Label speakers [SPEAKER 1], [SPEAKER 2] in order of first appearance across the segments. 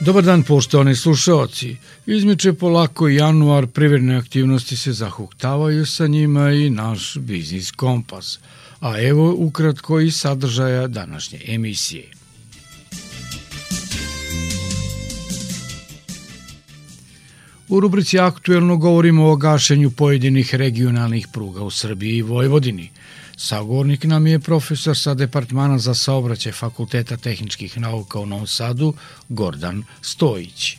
[SPEAKER 1] Dobar dan, poštovani slušalci. Izmiče polako januar, privredne aktivnosti se zahuktavaju sa njima i naš biznis kompas. A evo ukratko i sadržaja današnje emisije. U rubrici Aktuelno govorimo o gašenju pojedinih regionalnih pruga u Srbiji i Vojvodini – Sagovornik nam je profesor sa Departmana za saobraćaj Fakulteta tehničkih nauka u Novom Sadu, Gordan Stojić.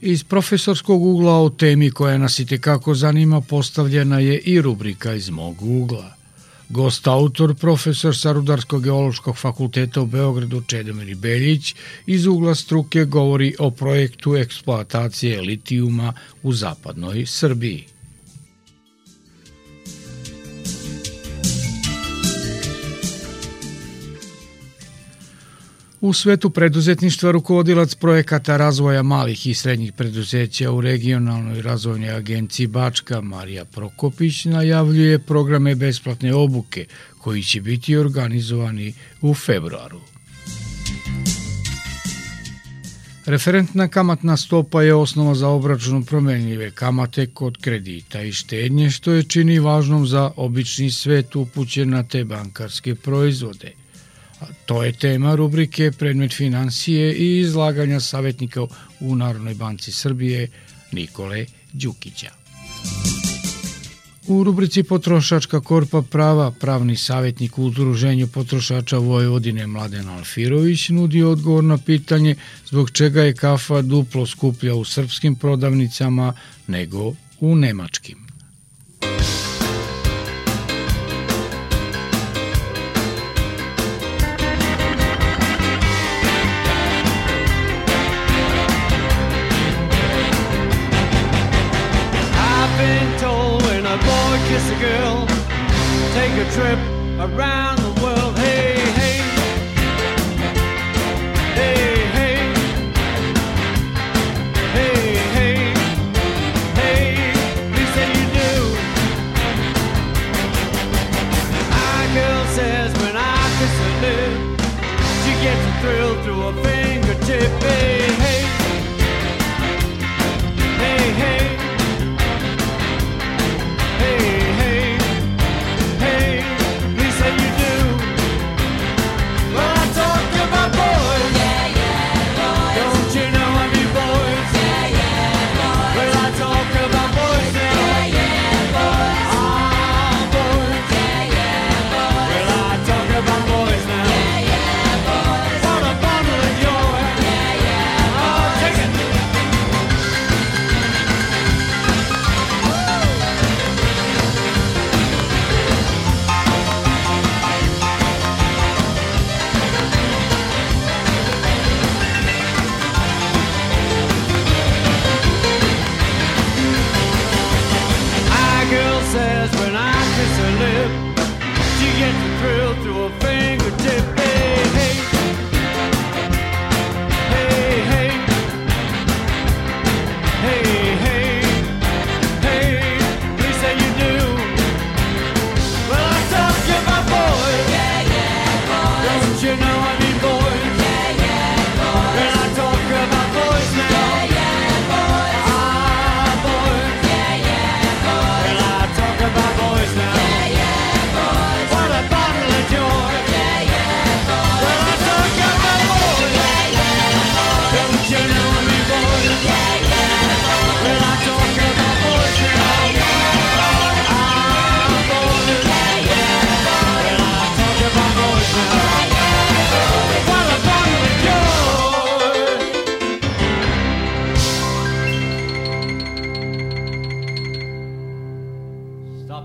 [SPEAKER 1] Iz profesorskog ugla o temi koja nas i tekako zanima postavljena je i rubrika iz mog ugla. Gost autor, profesor sa Rudarsko-geološkog fakulteta u Beogradu Čedomir Beljić iz ugla struke govori o projektu eksploatacije litijuma u zapadnoj Srbiji. U svetu preduzetništva rukovodilac projekata razvoja malih i srednjih preduzeća u regionalnoj razvojnoj agenciji Bačka Marija Prokopić najavljuje programe besplatne obuke koji će biti organizovani u februaru. Referentna kamatna stopa je osnova za obračun promenljive kamate kod kredita i štednje, što je čini važnom za obični svet upućen na te bankarske proizvode – To je tema rubrike Predmet financije i izlaganja savjetnika u Narodnoj banci Srbije Nikole Đukića. U rubrici Potrošačka korpa prava pravni savjetnik u Udruženju potrošača Vojvodine Mladen Alfirović nudi odgovor na pitanje zbog čega je kafa duplo skuplja u srpskim prodavnicama nego u nemačkim.
[SPEAKER 2] Trip around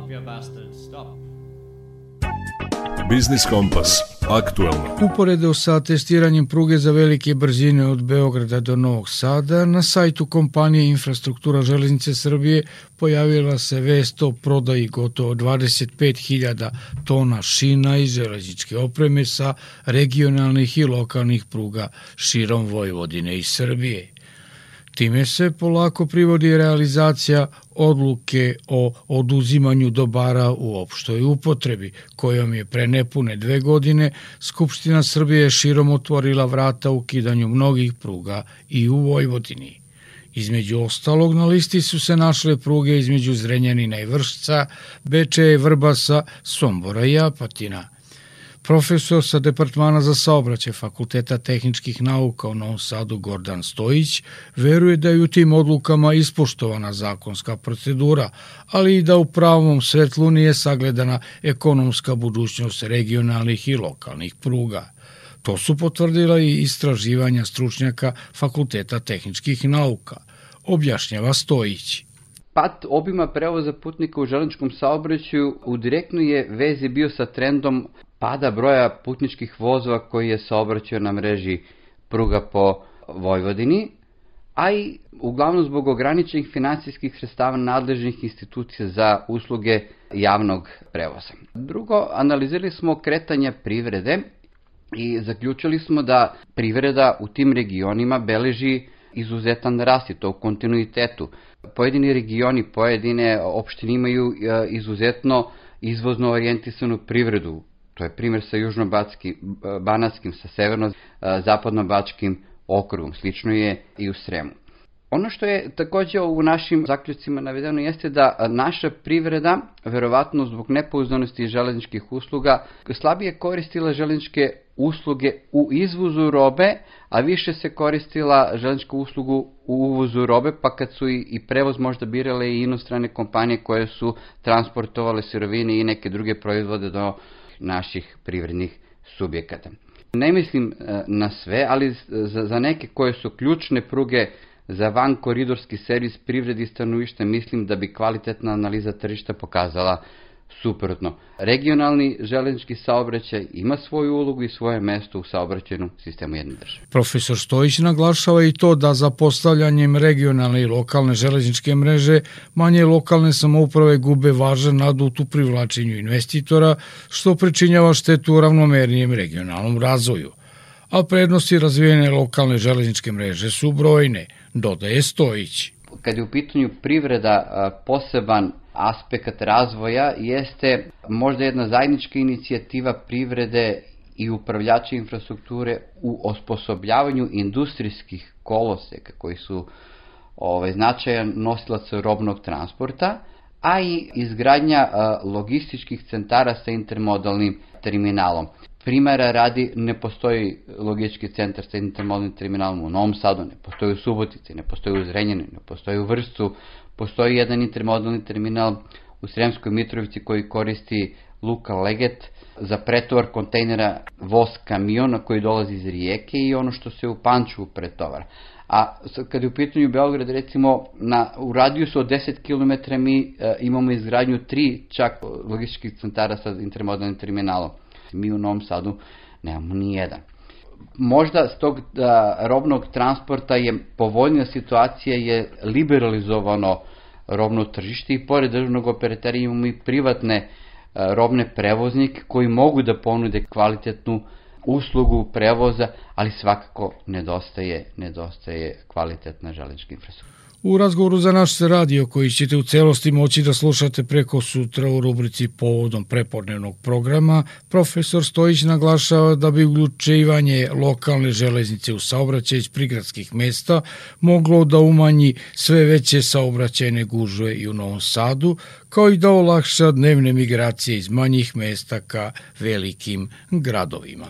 [SPEAKER 2] Stop, you bastards, stop.
[SPEAKER 3] Biznis Kompas. Aktuelno.
[SPEAKER 1] Uporedo sa testiranjem pruge za velike brzine od Beograda do Novog Sada, na sajtu kompanije Infrastruktura železnice Srbije pojavila se vest o prodaji gotovo 25.000 tona šina i železničke opreme sa regionalnih i lokalnih pruga širom Vojvodine i Srbije. Time se polako privodi realizacija odluke o oduzimanju dobara u opštoj upotrebi, kojom je pre nepune dve godine Skupština Srbije širom otvorila vrata ukidanju mnogih pruga i u Vojvodini. Između ostalog na listi su se našle pruge između Zrenjanina i Vršca, Bečeja i Vrbasa, Sombora i Apatina – Profesor sa Departmana za saobraćaj Fakulteta tehničkih nauka u Novom Sadu Gordan Stojić veruje da je u tim odlukama ispoštovana zakonska procedura, ali i da u pravom svetlu nije sagledana ekonomska budućnost regionalnih i lokalnih pruga. To su potvrdila i istraživanja stručnjaka Fakulteta tehničkih nauka, objašnjava Stojić.
[SPEAKER 4] Pad obima prevoza putnika u železničkom saobraćaju u direktnoj je vezi bio sa trendom pada broja putničkih vozova koji je saobraćao na mreži pruga po Vojvodini, a i uglavnom zbog ograničenih finansijskih sredstava nadležnih institucija za usluge javnog prevoza. Drugo, analizirali smo kretanja privrede i zaključili smo da privreda u tim regionima beleži izuzetan rast i to u kontinuitetu. Pojedini regioni, pojedine opštine imaju e, izuzetno izvozno orijentisanu privredu, To je primjer sa južno-banatskim, sa severno-zapadno-bačkim okrugom. Slično je i u Sremu. Ono što je takođe u našim zaključcima navedeno jeste da naša privreda, verovatno zbog nepouzdanosti železničkih usluga, slabije koristila železničke usluge u izvozu robe, a više se koristila železničku uslugu u uvozu robe, pa kad su i prevoz možda birale i inostrane kompanije koje su transportovale sirovine i neke druge proizvode do naših privrednih subjekata. Ne mislim e, na sve, ali za, neke koje su ključne pruge za van koridorski servis privredi stanovništa mislim da bi kvalitetna analiza tržišta pokazala suprotno. Regionalni železnički saobraćaj ima svoju ulogu i svoje mesto u saobraćajnom sistemu jedne države.
[SPEAKER 1] Profesor Stojić naglašava i to da za postavljanjem regionalne i lokalne železničke mreže manje lokalne samouprave gube važan nadut u privlačenju investitora, što pričinjava štetu ravnomernijem regionalnom razvoju. A prednosti razvijene lokalne železničke mreže su brojne, dodaje Stojić.
[SPEAKER 4] Kad je u pitanju privreda, poseban aspekt razvoja jeste možda jedna zajednička inicijativa privrede i upravljača infrastrukture u osposobljavanju industrijskih koloseka koji su ovaj, značajan nosilac robnog transporta, a i izgradnja logističkih centara sa intermodalnim terminalom. Primera radi, ne postoji logistički centar sa intermodalnim terminalom u Novom Sadu, ne postoji u Subotici, ne postoji u Zrenjaninu, ne postoji u Vršcu, Postoji jedan intermodalni terminal u Sremskoj Mitrovici koji koristi Luka Leget za pretovar kontejnera voz kamiona koji dolazi iz Rijeke i ono što se u Panču pretovara. A kada je u pitanju Beograd, recimo, na, u radijusu od 10 km mi e, imamo izgradnju tri čak logističkih centara sa intermodalnim terminalom. Mi u Novom Sadu nemamo ni jedan možda s tog da, robnog transporta je povoljnija situacija je liberalizovano robno tržište i pored državnog operatera imamo i privatne a, robne prevoznike koji mogu da ponude kvalitetnu uslugu prevoza, ali svakako nedostaje, nedostaje kvalitetna železnička infrastruktura.
[SPEAKER 1] U razgovoru za naš radio koji ćete u celosti moći da slušate preko sutra u rubrici povodom prepodnevnog programa, profesor Stojić naglašava da bi uključivanje lokalne železnice u saobraćaj iz prigradskih mesta moglo da umanji sve veće saobraćajne gužve i u Novom Sadu, kao i da olakša dnevne migracije iz manjih mesta ka velikim gradovima.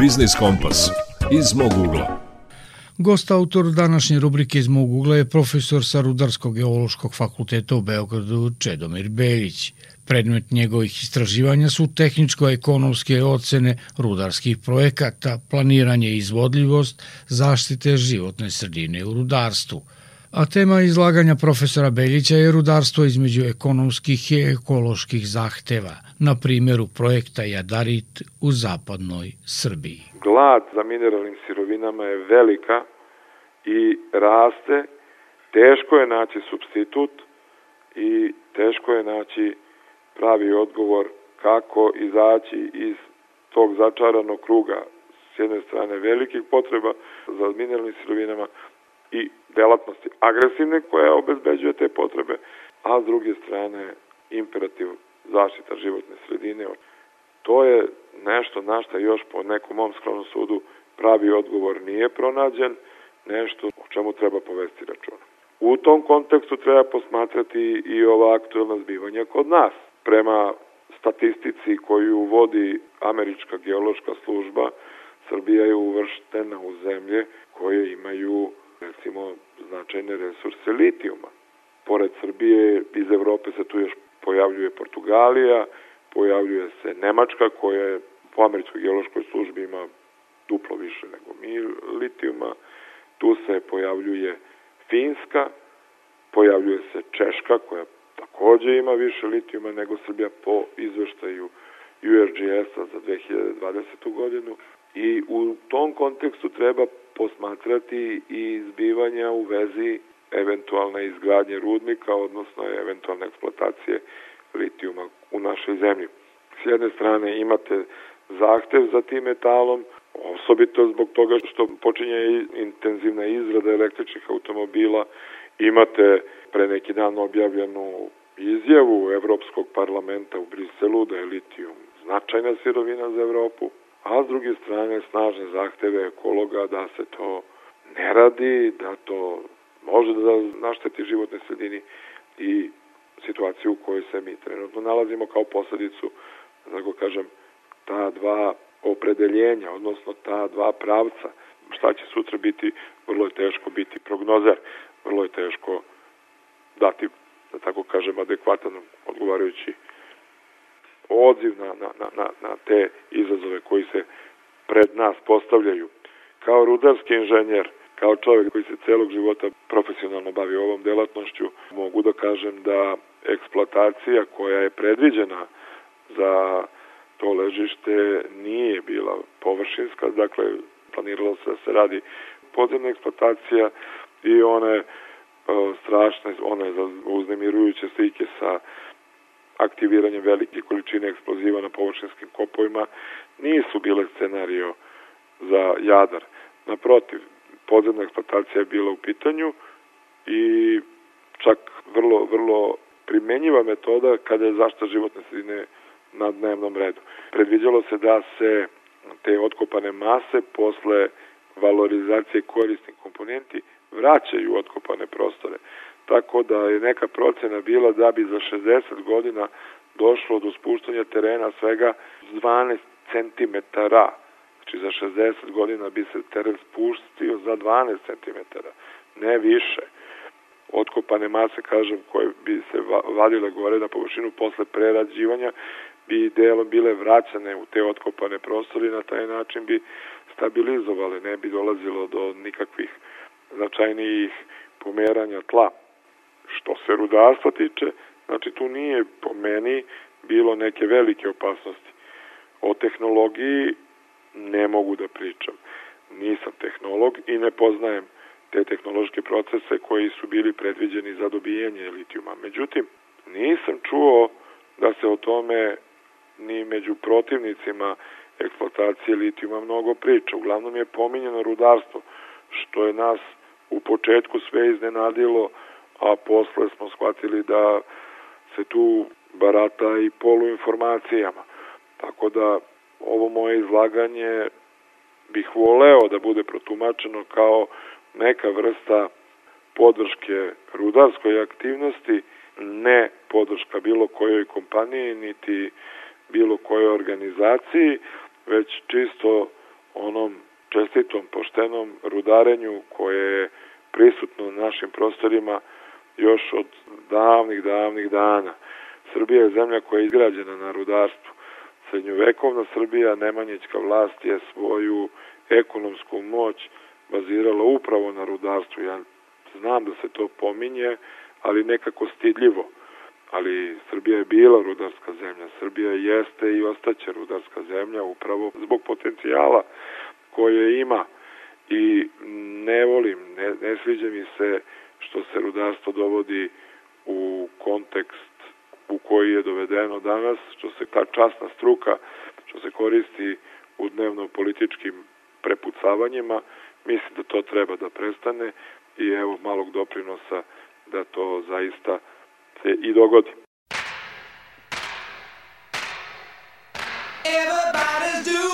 [SPEAKER 3] Biznis Kompas iz mog ugla.
[SPEAKER 1] Gost autor današnje rubrike iz mog ugla je profesor sa Rudarsko-geološkog fakulteta u Beogradu Čedomir Beljić. Predmet njegovih istraživanja su tehničko-ekonomske ocene rudarskih projekata, planiranje i izvodljivost, zaštite životne sredine u rudarstvu. A tema izlaganja profesora Beljića je rudarstvo između ekonomskih i ekoloških zahteva, na primjeru projekta Jadarit u zapadnoj Srbiji.
[SPEAKER 5] Glad za mineralnim sirovinama je velika i raste. Teško je naći substitut i teško je naći pravi odgovor kako izaći iz tog začaranog kruga s jedne strane velikih potreba za mineralnim sirovinama i delatnosti agresivne koja obezbeđuje te potrebe, a s druge strane imperativ zaštita životne sredine. To je nešto na šta još po nekom mom skromnom sudu pravi odgovor nije pronađen, nešto o čemu treba povesti računa. U tom kontekstu treba posmatrati i ova aktuelna zbivanja kod nas prema statistici koju vodi Američka geološka služba, Srbija je uvrštena u zemlje koje imaju recimo značajne resurse litijuma. Pored Srbije iz Evrope se tu još pojavljuje Portugalija, pojavljuje se Nemačka koja je po Američkoj geološkoj službi ima duplo više nego mi litijuma, tu se pojavljuje Finska, pojavljuje se Češka koja takođe ima više litijuma nego Srbija po izveštaju URGS-a za 2020. godinu i u tom kontekstu treba posmatrati i zbivanja u vezi eventualne izgradnje rudnika, odnosno eventualne eksploatacije litijuma u našoj zemlji. S jedne strane imate zahtev za tim metalom, osobito zbog toga što počinje intenzivna izrada električnih automobila, imate pre neki dan objavljenu izjavu Evropskog parlamenta u Briselu da je litijum značajna sirovina za Evropu, a s druge strane snažne zahteve ekologa da se to ne radi, da to može da našteti životne sredini i situaciju u kojoj se mi trenutno nalazimo kao posledicu, da tako kažem, ta dva opredeljenja, odnosno ta dva pravca. Šta će sutra biti, vrlo je teško biti prognozer, vrlo je teško dati da tako kažem, adekvatan odgovarajući odziv na, na, na, na te izazove koji se pred nas postavljaju. Kao rudarski inženjer, kao čovjek koji se celog života profesionalno bavi ovom delatnošću, mogu da kažem da eksploatacija koja je predviđena za to ležište nije bila površinska, dakle planiralo se da se radi podzemna eksploatacija i one strašne, one uznemirujuće slike sa aktiviranjem velike količine eksploziva na površinskim kopovima nisu bile scenario za Jadar. Naprotiv, podzemna eksploatacija je bila u pitanju i čak vrlo, vrlo primenjiva metoda kada je zašta životne sredine na dnevnom redu. Predviđalo se da se te otkopane mase posle valorizacije korisnih komponenti vraćaju otkopane prostore. Tako da je neka procena bila da bi za 60 godina došlo do spuštanja terena svega 12 cm. Znači za 60 godina bi se teren spustio za 12 cm, ne više. Otkopane mase, kažem, koje bi se vadile gore na površinu posle prerađivanja, bi delom bile vraćane u te otkopane prostore i na taj način bi stabilizovale, ne bi dolazilo do nikakvih značajnijih pomeranja tla. Što se rudarstva tiče, znači tu nije po meni bilo neke velike opasnosti. O tehnologiji ne mogu da pričam. Nisam tehnolog i ne poznajem te tehnološke procese koji su bili predviđeni za dobijanje litijuma. Međutim, nisam čuo da se o tome ni među protivnicima eksploatacije litijuma mnogo priča. Uglavnom je pominjeno rudarstvo, što je nas u početku sve iznenadilo, a posle smo shvatili da se tu barata i poluinformacijama. Tako da ovo moje izlaganje bih voleo da bude protumačeno kao neka vrsta podrške rudarskoj aktivnosti, ne podrška bilo kojoj kompaniji, niti bilo kojoj organizaciji, već čisto onom čestitom, poštenom rudarenju koje je prisutno na našim prostorima još od davnih, davnih dana. Srbija je zemlja koja je izgrađena na rudarstvu. Srednjovekovna Srbija, Nemanjićka vlast je svoju ekonomsku moć bazirala upravo na rudarstvu. Ja znam da se to pominje, ali nekako stidljivo. Ali Srbija je bila rudarska zemlja, Srbija jeste i ostaće rudarska zemlja upravo zbog potencijala koje ima i ne volim, ne, ne sviđa mi se što se rudarstvo dovodi u kontekst u koji je dovedeno danas, što se ta časna struka, što se koristi u dnevno političkim prepucavanjima, mislim da to treba da prestane i evo malog doprinosa da to zaista se i dogodi.
[SPEAKER 6] Everybody's doing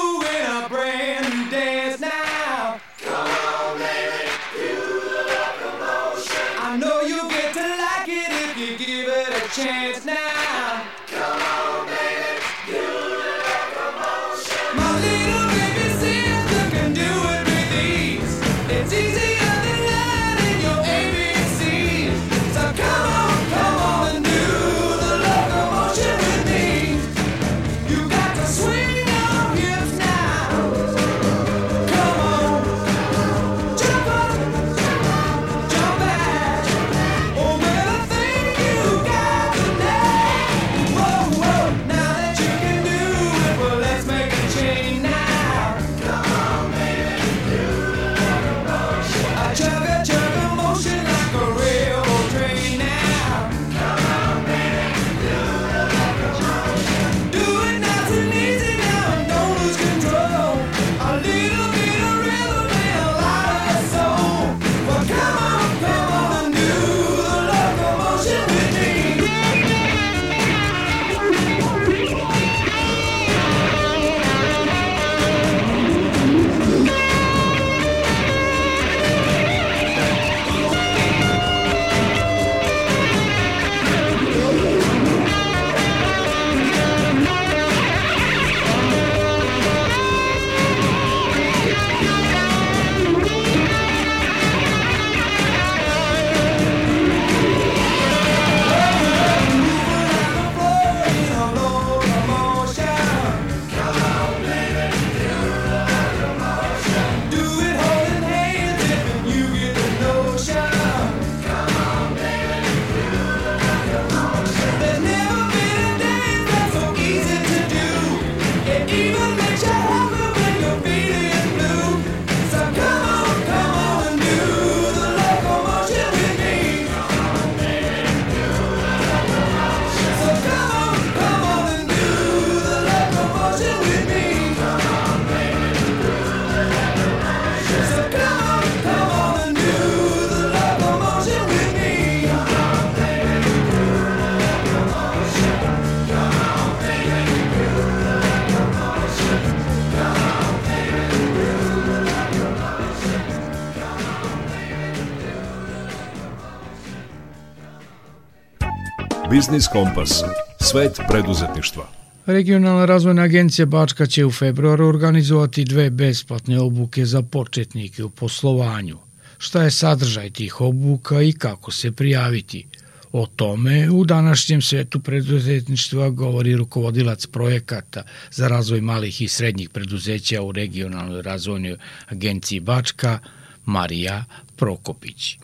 [SPEAKER 3] Biznis Kompas. Svet preduzetništva.
[SPEAKER 1] Regionalna razvojna agencija Bačka će u februaru organizovati dve besplatne obuke za početnike u poslovanju. Šta je sadržaj tih obuka i kako se prijaviti? O tome u današnjem svetu preduzetništva govori rukovodilac projekata za razvoj malih i srednjih preduzeća u regionalnoj razvojnoj agenciji Bačka, Marija Prokopić.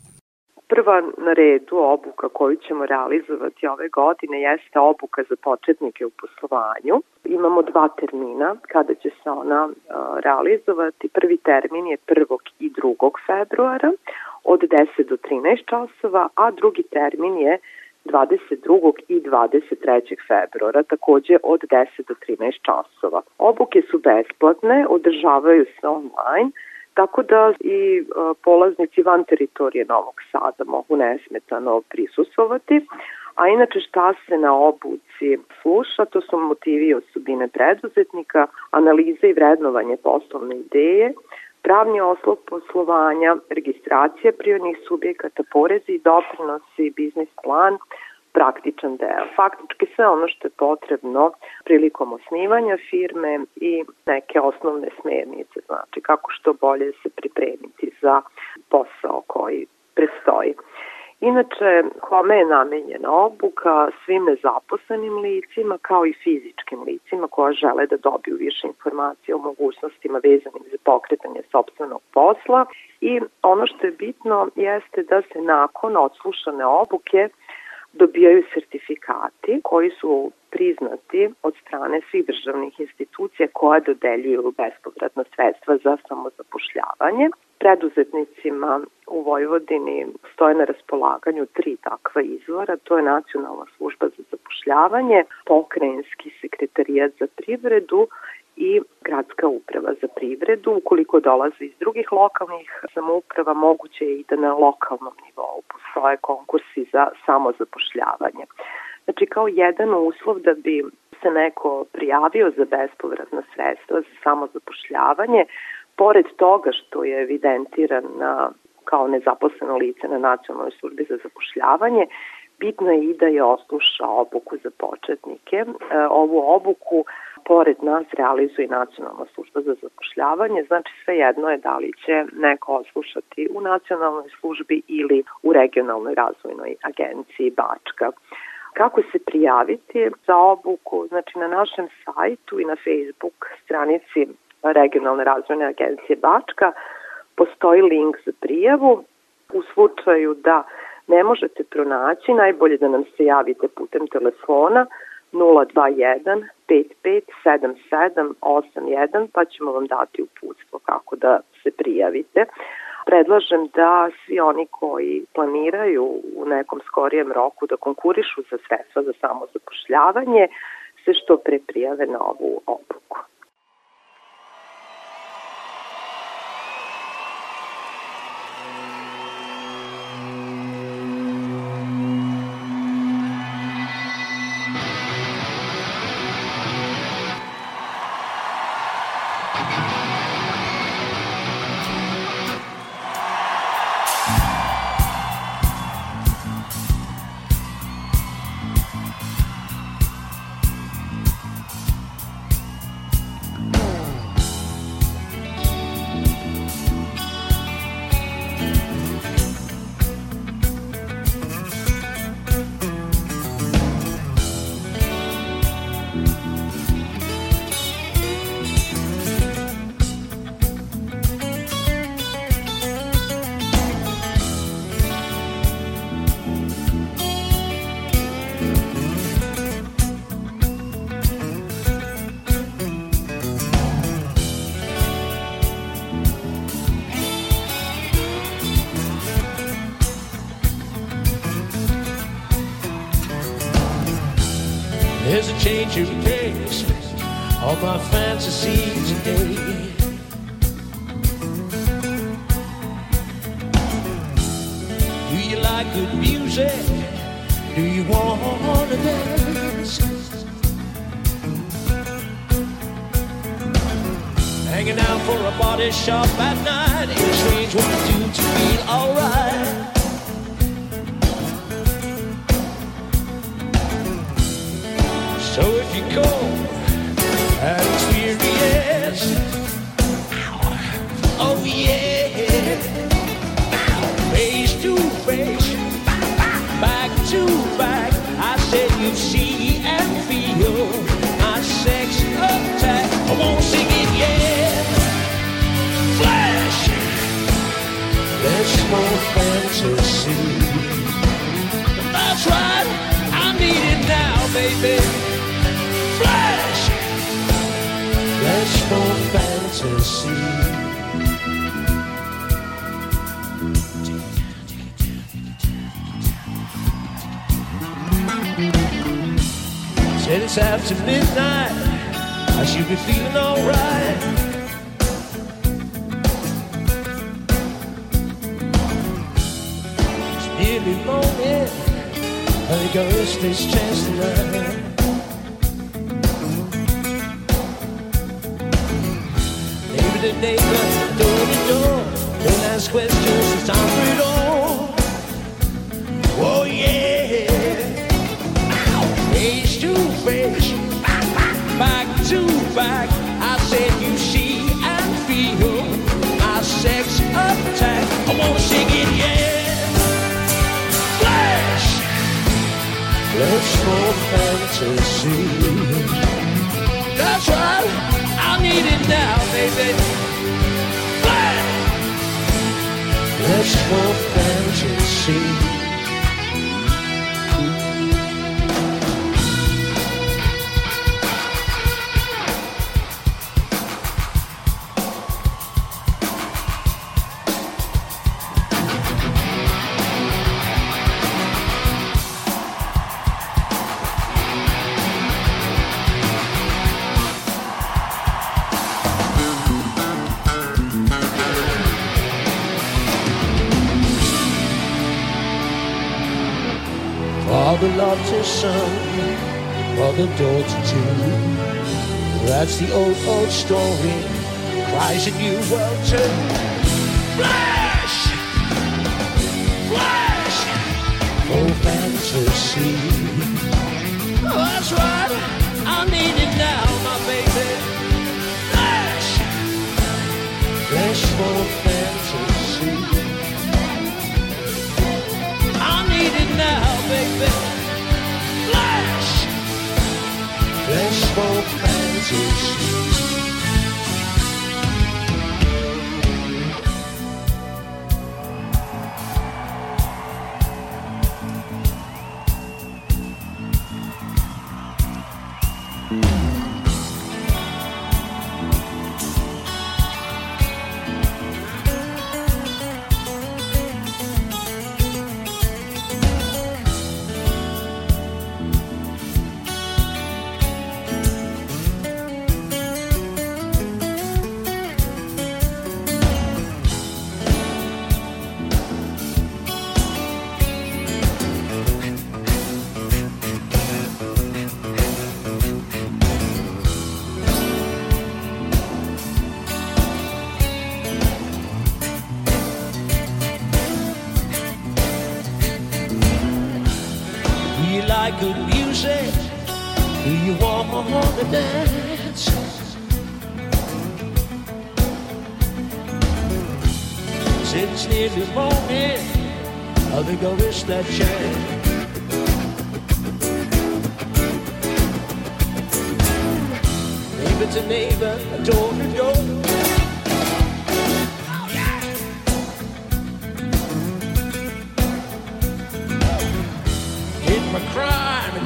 [SPEAKER 7] Prva na redu obuka koju ćemo realizovati ove godine jeste obuka za početnike u poslovanju. Imamo dva termina kada će se ona uh, realizovati. Prvi termin je 1. i 2. februara od 10 do 13 časova, a drugi termin je 22. i 23. februara, takođe od 10 do 13 časova. Obuke su besplatne, održavaju se online, tako da i uh, polaznici van teritorije Novog Sada mogu nesmetano prisustovati. A inače šta se na obuci sluša, to su motivi i osobine preduzetnika, analiza i vrednovanje poslovne ideje, pravni oslov poslovanja, registracija prionih subjekata, porezi i doprinosi, biznis plan, praktičan deo. Faktički sve ono što je potrebno prilikom osnivanja firme i neke osnovne smernice, znači kako što bolje se pripremiti za posao koji prestoji. Inače, kome je namenjena obuka? Svim nezaposlenim licima kao i fizičkim licima koja žele da dobiju više informacije o mogućnostima vezanim za pokretanje sobstvenog posla i ono što je bitno jeste da se nakon odslušane obuke dobijaju sertifikati koji su priznati od strane svih državnih institucija koja dodeljuju bespovratna sredstva za samozapošljavanje. Preduzetnicima u Vojvodini stoje na raspolaganju tri takva izvora, to je Nacionalna služba za zapošljavanje, Pokrajinski sekretarijat za privredu i gradska uprava za privredu. Ukoliko dolaze iz drugih lokalnih samouprava, moguće je i da na lokalnom nivou postoje konkursi za samozapošljavanje. Znači, kao jedan uslov da bi se neko prijavio za bespovratna sredstva za samozapošljavanje, pored toga što je evidentiran na, kao nezaposleno lice na nacionalnoj službi za zapošljavanje, bitno je i da je osluša obuku za početnike. E, ovu obuku pored nas realizuje Nacionalna služba za zapošljavanje, znači sve jedno je da li će neko oslušati u nacionalnoj službi ili u regionalnoj razvojnoj agenciji Bačka. Kako se prijaviti za obuku? Znači na našem sajtu i na Facebook stranici regionalne razvojne agencije Bačka postoji link za prijavu. U slučaju da ne možete pronaći, najbolje da nam se javite putem telefona 021 557781 pa ćemo vam dati uputstvo kako da se prijavite. Predlažem da svi oni koji planiraju u nekom skorijem roku da konkurišu za sredstva za samozapošljavanje se što pre prijave na ovu obuku.
[SPEAKER 8] There's a change of pace All my fantasies today Do you like good music? Do you want to dance? Hanging out for a body shop at night Ain't strange what to do to feel alright you and experience, oh yeah, face to face, back to back, I said you see and feel my sex attack. I won't sing it yet. Flash, there's more fantasy. That's right, I need it now, baby. Fantasy. Said it's after midnight, I should be feeling alright. It's nearly morning, I think I'll risk this chance tonight. every day, but door to door. Don't ask questions, it's time for it all. Oh yeah. Ow. Face to face, back to back. I said you see and feel my sex attack. I wanna sing it, yeah. Flash. Let's for fantasy. That's right. I need it now. David. Let's walk see. Loves his son, mother daughter too. That's the old, old story. Cries a new world too. Flash! Flash! Oh, fantasy. Oh, that's right. I need it now, my baby. Flash! Flash for fantasy. chances.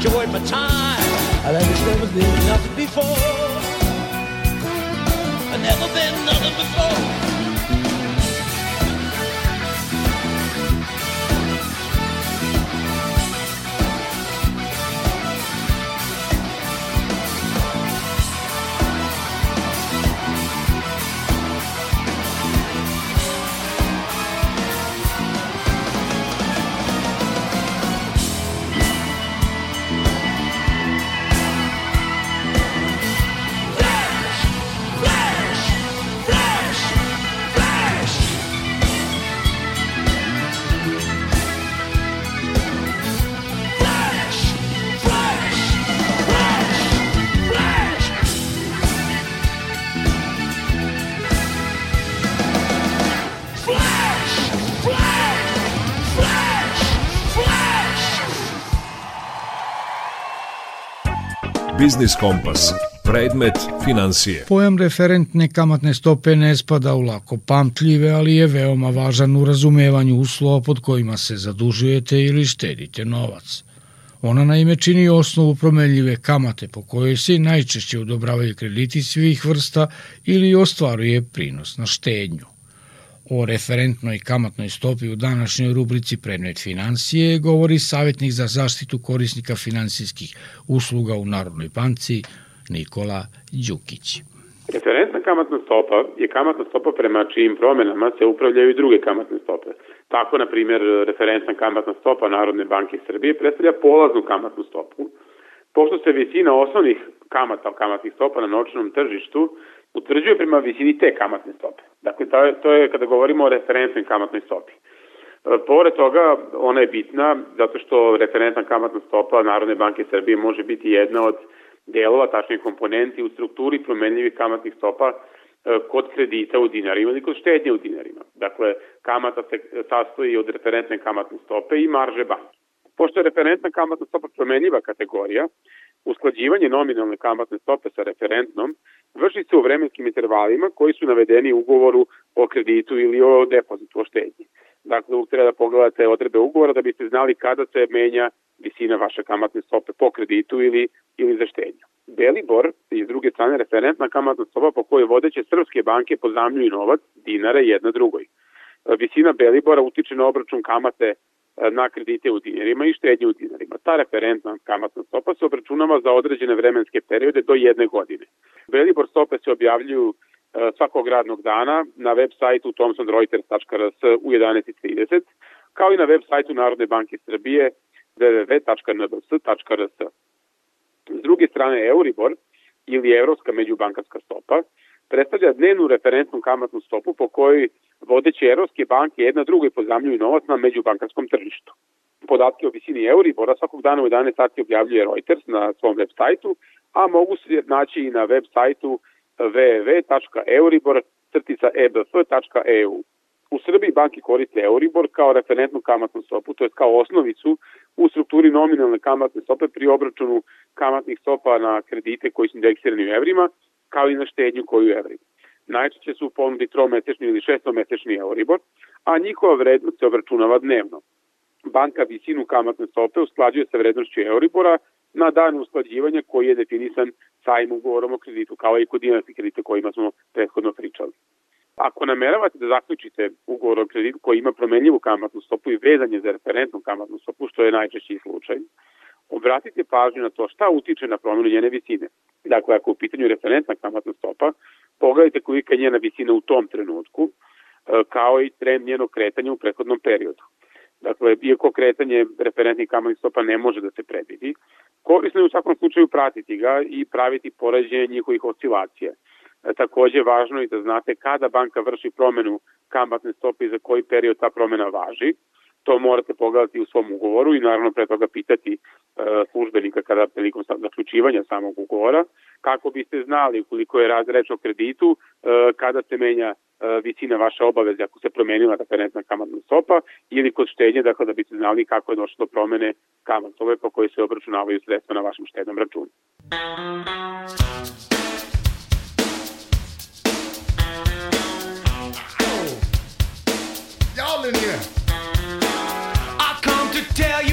[SPEAKER 8] Enjoyed my time. I like it's never been nothing before. I've never been nothing before.
[SPEAKER 3] Biznis Kompas. Predmet financije.
[SPEAKER 1] Pojam referentne kamatne stope ne spada u lako pamtljive, ali je veoma važan u razumevanju uslova pod kojima se zadužujete ili štedite novac. Ona naime čini osnovu promenljive kamate po kojoj se najčešće odobravaju krediti svih vrsta ili ostvaruje prinos na štednju. O referentnoj kamatnoj stopi u današnjoj rubrici Predmet financije govori savjetnik za zaštitu korisnika finansijskih usluga u Narodnoj banci Nikola Đukić.
[SPEAKER 9] Referentna kamatna stopa je kamatna stopa prema čijim promenama se upravljaju i druge kamatne stope. Tako, na primjer, referentna kamatna stopa Narodne banke Srbije predstavlja polaznu kamatnu stopu, pošto se visina osnovnih kamata, kamatnih stopa na novčanom tržištu utvrđuje prema visini te kamatne stope. Dakle, to je, kada govorimo o referentnoj kamatnoj stopi. E, Pored toga, ona je bitna zato što referentna kamatna stopa Narodne banke Srbije može biti jedna od delova, tačnije komponenti u strukturi promenljivih kamatnih stopa e, kod kredita u dinarima ili kod štednje u dinarima. Dakle, kamata se sastoji od referentne kamatne stope i marže banke. Pošto je referentna kamatna stopa promenljiva kategorija, usklađivanje nominalne kamatne stope sa referentnom vrši se u vremenskim intervalima koji su navedeni u ugovoru o kreditu ili o depozitu o štednji. Dakle, uvijek treba da pogledate odrebe ugovora da biste znali kada se menja visina vaše kamatne stope po kreditu ili, ili za štednju. Belibor i s druge strane referentna kamatna stopa po kojoj vodeće srpske banke pozamljuju novac dinara jedna drugoj. Visina Belibora utiče na obračun kamate na kredite u dinarima i štednje u dinarima. Ta referentna kamatna stopa se obračunava za određene vremenske periode do jedne godine. Belibor stope se objavljuju e, svakog radnog dana na web sajtu thomsonreuters.rs u 11.30, kao i na web sajtu Narodne banke Srbije www.nbs.rs. S druge strane, Euribor ili Evropska međubankarska stopa predstavlja dnevnu referentnu kamatnu stopu po kojoj vodeće evropske banke jedna drugoj pozamljuju novac na međubankarskom tržištu. Podatke o visini Euribora svakog dana u 11 sati objavljuje Reuters na svom web sajtu, a mogu se naći i na web sajtu www.euribor.ebf.eu. U Srbiji banki koriste Euribor kao referentnu kamatnu stopu, to je kao osnovicu u strukturi nominalne kamatne stope pri obračunu kamatnih stopa na kredite koji su indeksirani u evrima, kao i na štednju koju evrima. Najčešće su u ponudi tromesečni ili šestomesečni Euribor, a njihova vrednost se obračunava dnevno. Banka visinu kamatne stope usklađuje sa vrednošću Euribora na dan usklađivanja koji je definisan sajim ugovorom o kreditu, kao i kod dinarskih kredita kojima smo prethodno pričali. Ako nameravate da zaključite ugovor o kreditu koji ima promenljivu kamatnu stopu i vezanje za referentnu kamatnu stopu, što je najčešći slučaj, obratite pažnju na to šta utiče na promenu njene visine. Dakle, ako je u pitanju referentna kamatna stopa, pogledajte kolika je njena visina u tom trenutku, e, kao i trend njenog kretanja u prethodnom periodu. Dakle, iako kretanje referentnih kamatnih stopa ne može da se predvidi, korisno je u svakom slučaju pratiti ga i praviti poređenje njihovih oscilacija. E, takođe, važno je da znate kada banka vrši promenu kamatne stope i za koji period ta promena važi, to morate pogledati u svom ugovoru i naravno pre toga pitati e, službenika kada prilikom zaključivanja samog ugovora, kako biste znali ukoliko je razreč o kreditu, e, kada se menja e, visina vaše obaveze ako se promenila referentna kamatna stopa ili kod štednje, dakle da biste znali kako je došlo do promene kamatne stope po kojoj se obračunavaju sredstva na vašem štednom računu.
[SPEAKER 10] Y'all in here.
[SPEAKER 6] I come to tell you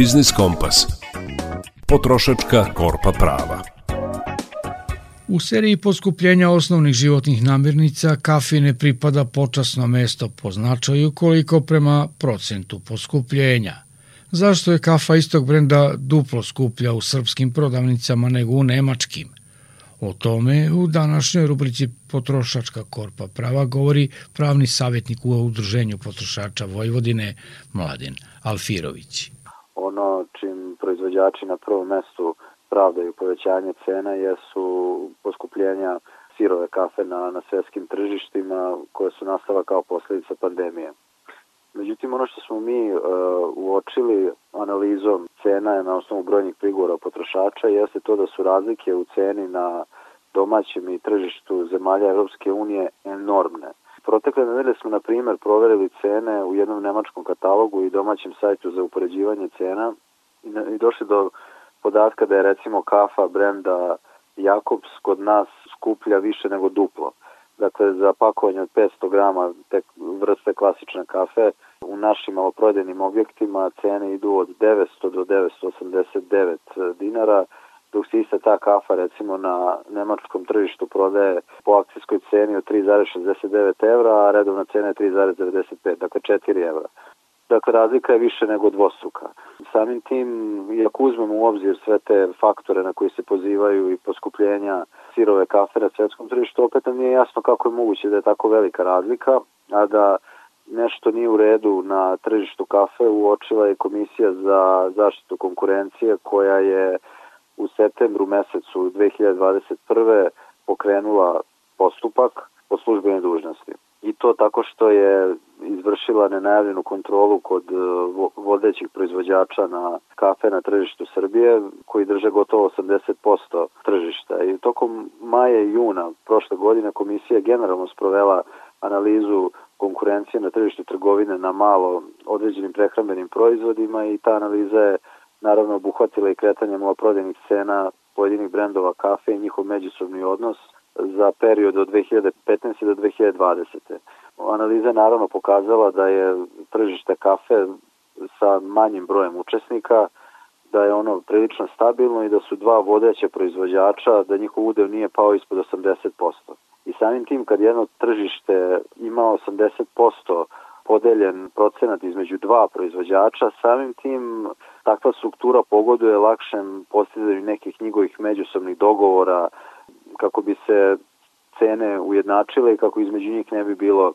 [SPEAKER 3] Biznis Kompas. Potrošačka korpa prava.
[SPEAKER 1] U seriji poskupljenja osnovnih životnih namirnica kafi ne pripada počasno mesto po značaju koliko prema procentu poskupljenja. Zašto je kafa istog brenda duplo skuplja u srpskim prodavnicama nego u nemačkim? O tome u današnjoj rubrici Potrošačka korpa prava govori pravni savjetnik u Udruženju potrošača Vojvodine Mladen Alfirović.
[SPEAKER 11] Proizvođači na prvom mestu pravdaju povećanje cena jesu poskupljenja sirove kafe na, na svetskim tržištima koje su nastala kao posledica pandemije. Međutim, ono što smo mi uh, uočili analizom cena na osnovu brojnih prigovora potrošača jeste to da su razlike u ceni na domaćem i tržištu zemalja Europske unije enormne. Protekle nedelje smo, na primer, proverili cene u jednom nemačkom katalogu i domaćem sajtu za upoređivanje cena i, došli do podatka da je recimo kafa brenda Jakobs kod nas skuplja više nego duplo. Dakle, za pakovanje od 500 grama te vrste klasične kafe u našim maloprodajnim objektima cene idu od 900 do 989 dinara, dok se ista ta kafa recimo na nemačkom tržištu prodaje po akcijskoj ceni od 3,69 evra, a redovna cena je 3,95, dakle 4 evra. Dakle, razlika je više nego dvostruka. Samim tim, iako uzmemo u obzir sve te faktore na koji se pozivaju i poskupljenja sirove kafe na svetskom tržištu, opet nam nije jasno kako je moguće da je tako velika razlika, a da nešto nije u redu na tržištu kafe uočila je Komisija za zaštitu konkurencije koja je u septembru mesecu 2021. pokrenula postupak po službenoj dužnosti. I to tako što je izvršila nenajavljenu kontrolu kod e, vodećih proizvođača na kafe na tržištu Srbije koji drže gotovo 80% tržišta. I tokom maja i juna prošle godine komisija generalno sprovela analizu konkurencije na tržištu trgovine na malo određenim prehrambenim proizvodima i ta analiza je naravno obuhvatila i kretanje maloprodajnih cena pojedinih brendova kafe i njihov međusobni odnos za period od 2015. do 2020. Analiza je naravno pokazala da je tržište kafe sa manjim brojem učesnika, da je ono prilično stabilno i da su dva vodeća proizvođača, da njihov udeo nije pao ispod 80%. I samim tim kad jedno tržište ima 80% podeljen procenat između dva proizvođača, samim tim takva struktura pogoduje lakšem postizanju nekih njihovih međusobnih dogovora kako bi se cene ujednačile i kako između njih ne bi bilo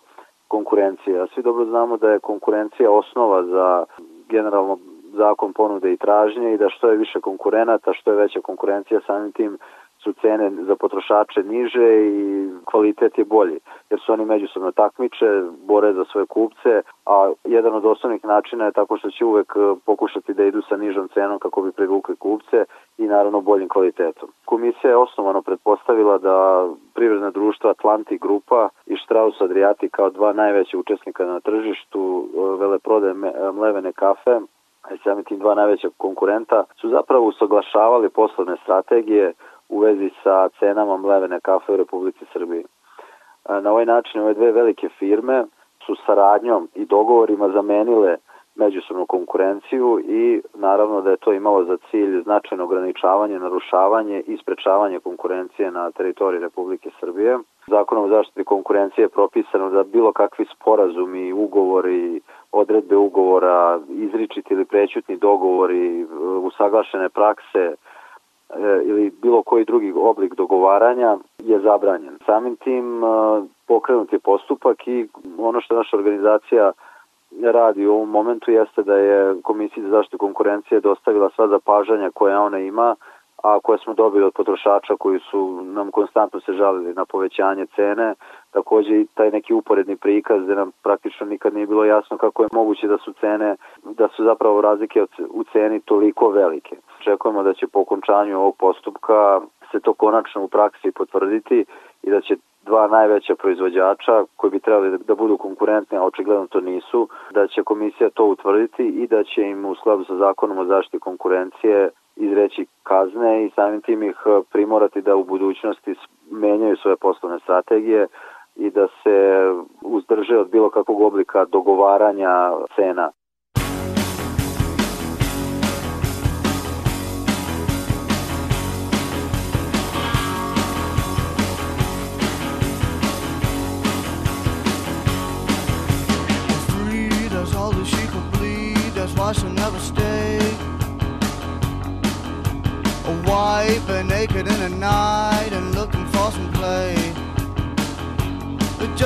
[SPEAKER 11] konkurencije. A svi dobro znamo da je konkurencija osnova za generalno zakon ponude i tražnje i da što je više konkurenata, što je veća konkurencija samim tim su cene za potrošače niže i kvalitet je bolji, jer su oni međusobno takmiče, bore za svoje kupce, a jedan od osnovnih načina je tako što će uvek e, pokušati da idu sa nižom cenom kako bi privukli kupce i naravno boljim kvalitetom. Komisija je osnovano pretpostavila da privredna društva Atlantic Grupa i Strauss Adriatic kao dva najveća učesnika na tržištu e, veleprode mlevene kafe i sami tim dva najveća konkurenta su zapravo usaglašavali poslovne strategije u vezi sa cenama mlevene kafe u Republici Srbiji. Na ovaj način ove dve velike firme su saradnjom i dogovorima zamenile međusobnu konkurenciju i naravno da je to imalo za cilj značajno ograničavanje, narušavanje i sprečavanje konkurencije na teritoriji Republike Srbije. Zakonom o zaštiti konkurencije je propisano da bilo kakvi sporazumi, ugovori, odredbe ugovora, izričiti ili prećutni dogovori, usaglašene prakse E, ili bilo koji drugi oblik dogovaranja je zabranjen. Samim tim e, pokrenut je postupak i ono što naša organizacija radi u ovom momentu jeste da je Komisija za zaštitu konkurencije dostavila sva zapažanja koje ona ima, a koje smo dobili od potrošača koji su nam konstantno se žalili na povećanje cene, takođe i taj neki uporedni prikaz gde nam praktično nikad nije bilo jasno kako je moguće da su cene, da su zapravo razlike u ceni toliko velike. Očekujemo da će po okončanju ovog postupka se to konačno u praksi potvrditi i da će dva najveća proizvođača koji bi trebali da budu konkurentni, a očigledno to nisu, da će komisija to utvrditi i da će im u skladu sa zakonom o zaštiti konkurencije izreći kazne i samim tim ih primorati da u budućnosti menjaju svoje poslovne strategije i da se uzdrže od bilo kakvog oblika dogovaranja cena. why she'll never stay.
[SPEAKER 12] A wife and naked in the night and looking for some play.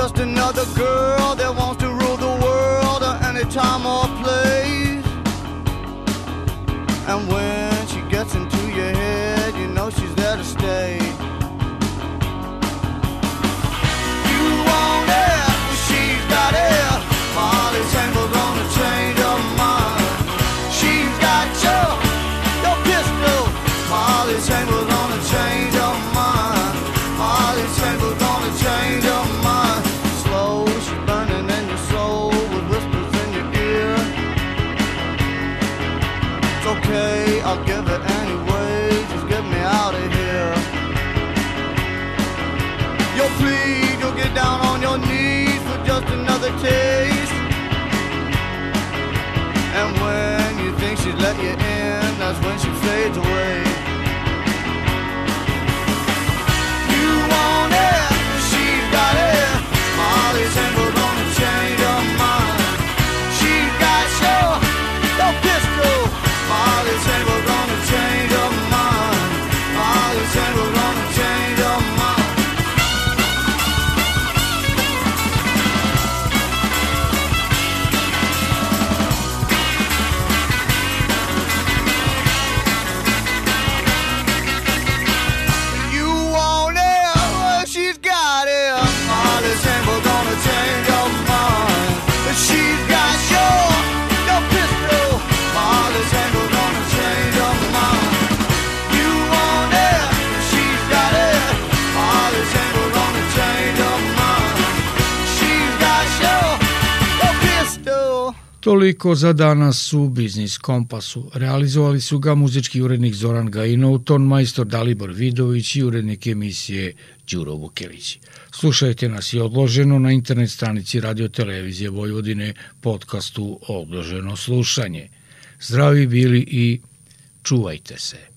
[SPEAKER 12] just another girl that wants to rule the world at any time or place. And when she gets into your head, you know she's there to stay.
[SPEAKER 8] Toliko za danas u Biznis Kompasu. Realizovali su ga muzički urednik Zoran Gajinov, ton majstor Dalibor Vidović i urednik emisije Đuro Vukelić. Slušajte nas i odloženo na internet stranici Radio Televizije Vojvodine podcastu Odloženo slušanje. Zdravi bili i čuvajte se.